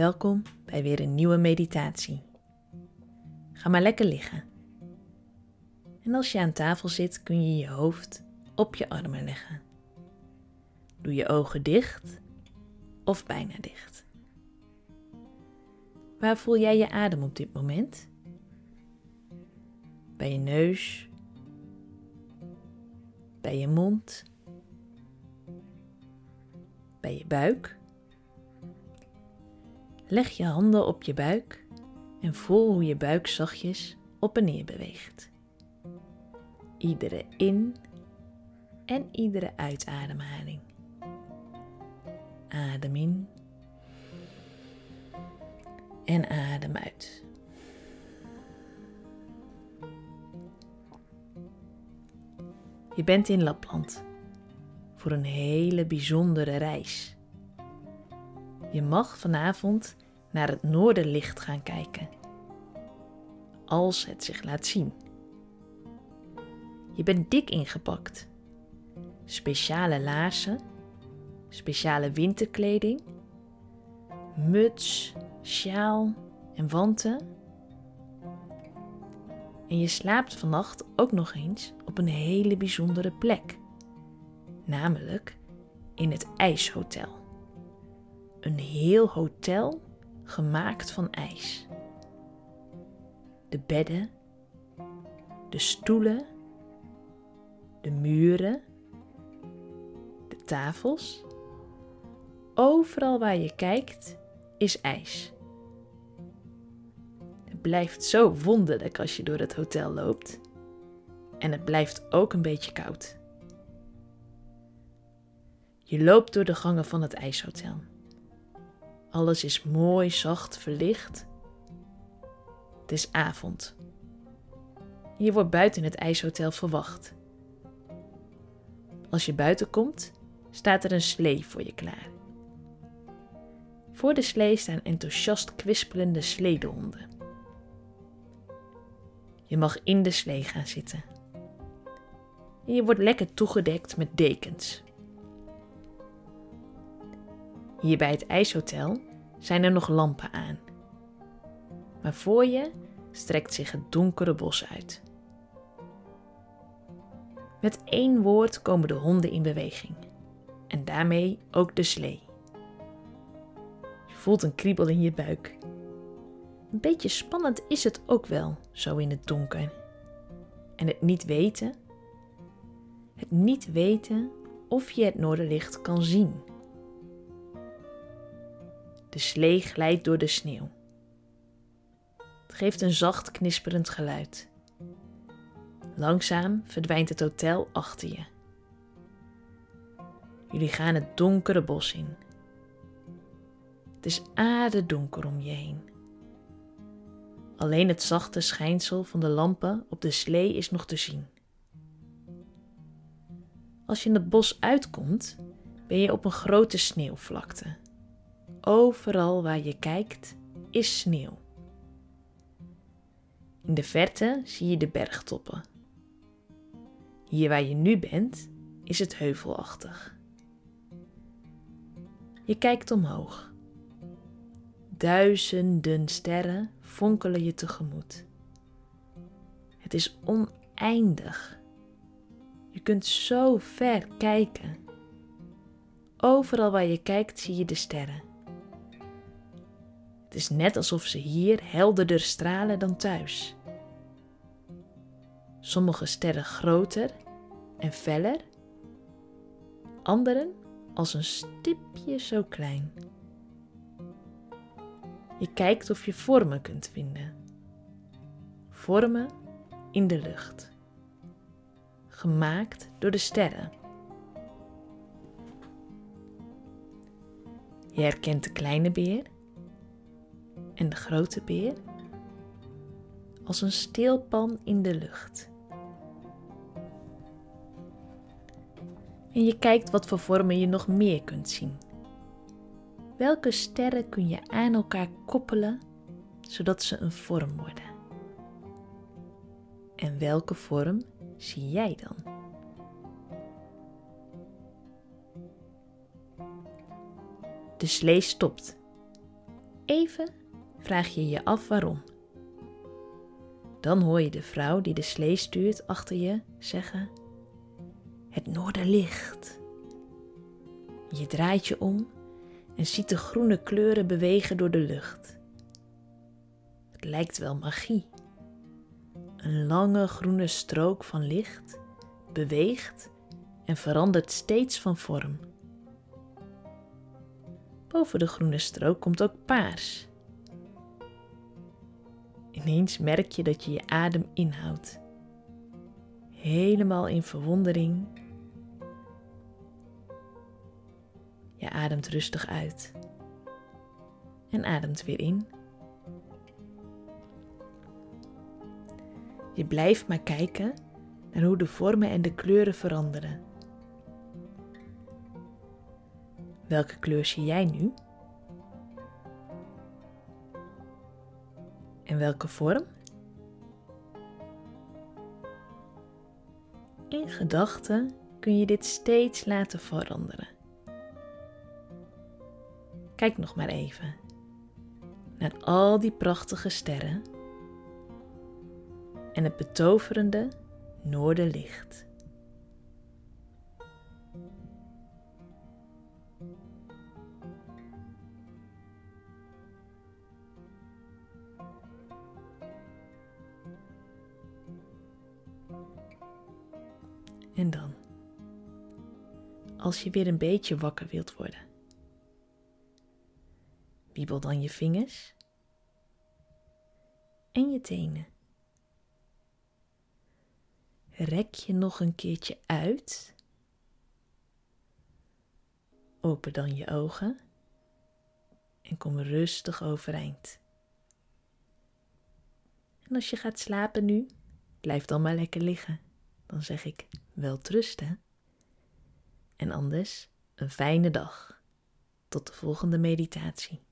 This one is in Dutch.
Welkom bij weer een nieuwe meditatie. Ga maar lekker liggen. En als je aan tafel zit, kun je je hoofd op je armen leggen. Doe je ogen dicht of bijna dicht. Waar voel jij je adem op dit moment? Bij je neus, bij je mond, bij je buik. Leg je handen op je buik en voel hoe je buik zachtjes op en neer beweegt. Iedere in- en iedere uitademhaling. Adem in en adem uit. Je bent in Lapland voor een hele bijzondere reis. Je mag vanavond naar het noorderlicht gaan kijken. Als het zich laat zien. Je bent dik ingepakt. Speciale laarzen, speciale winterkleding, muts, sjaal en wanten. En je slaapt vannacht ook nog eens op een hele bijzondere plek. Namelijk in het IJshotel. Een heel hotel gemaakt van ijs. De bedden, de stoelen, de muren, de tafels. Overal waar je kijkt is ijs. Het blijft zo wonderlijk als je door het hotel loopt. En het blijft ook een beetje koud. Je loopt door de gangen van het ijshotel. Alles is mooi zacht verlicht. Het is avond. Je wordt buiten het ijshotel verwacht. Als je buiten komt, staat er een slee voor je klaar. Voor de slee staan enthousiast kwispelende sledehonden. Je mag in de slee gaan zitten. En je wordt lekker toegedekt met dekens. Hier bij het ijshotel zijn er nog lampen aan. Maar voor je strekt zich het donkere bos uit. Met één woord komen de honden in beweging. En daarmee ook de slee. Je voelt een kriebel in je buik. Een beetje spannend is het ook wel, zo in het donker. En het niet weten. Het niet weten of je het noorderlicht kan zien. De slee glijdt door de sneeuw. Het geeft een zacht knisperend geluid. Langzaam verdwijnt het hotel achter je. Jullie gaan het donkere bos in. Het is aardedonker om je heen. Alleen het zachte schijnsel van de lampen op de slee is nog te zien. Als je in het bos uitkomt, ben je op een grote sneeuwvlakte. Overal waar je kijkt is sneeuw. In de verte zie je de bergtoppen. Hier waar je nu bent is het heuvelachtig. Je kijkt omhoog. Duizenden sterren fonkelen je tegemoet. Het is oneindig. Je kunt zo ver kijken. Overal waar je kijkt zie je de sterren. Het is net alsof ze hier helderder stralen dan thuis. Sommige sterren groter en feller, anderen als een stipje zo klein. Je kijkt of je vormen kunt vinden. Vormen in de lucht. Gemaakt door de sterren. Je herkent de kleine beer en de grote beer als een steelpan in de lucht. En je kijkt wat voor vormen je nog meer kunt zien. Welke sterren kun je aan elkaar koppelen zodat ze een vorm worden? En welke vorm zie jij dan? De slee stopt Even vraag je je af waarom. Dan hoor je de vrouw die de slee stuurt achter je zeggen: Het noorderlicht. Je draait je om en ziet de groene kleuren bewegen door de lucht. Het lijkt wel magie. Een lange groene strook van licht beweegt en verandert steeds van vorm. Boven de groene strook komt ook paars. Ineens merk je dat je je adem inhoudt. Helemaal in verwondering. Je ademt rustig uit. En ademt weer in. Je blijft maar kijken naar hoe de vormen en de kleuren veranderen. Welke kleur zie jij nu? En welke vorm? In gedachten kun je dit steeds laten veranderen. Kijk nog maar even naar al die prachtige sterren en het betoverende noorderlicht. En dan, als je weer een beetje wakker wilt worden, wiebel dan je vingers en je tenen. Rek je nog een keertje uit. Open dan je ogen en kom rustig overeind. En als je gaat slapen nu, blijf dan maar lekker liggen. Dan zeg ik wel trusten. En anders een fijne dag. Tot de volgende meditatie.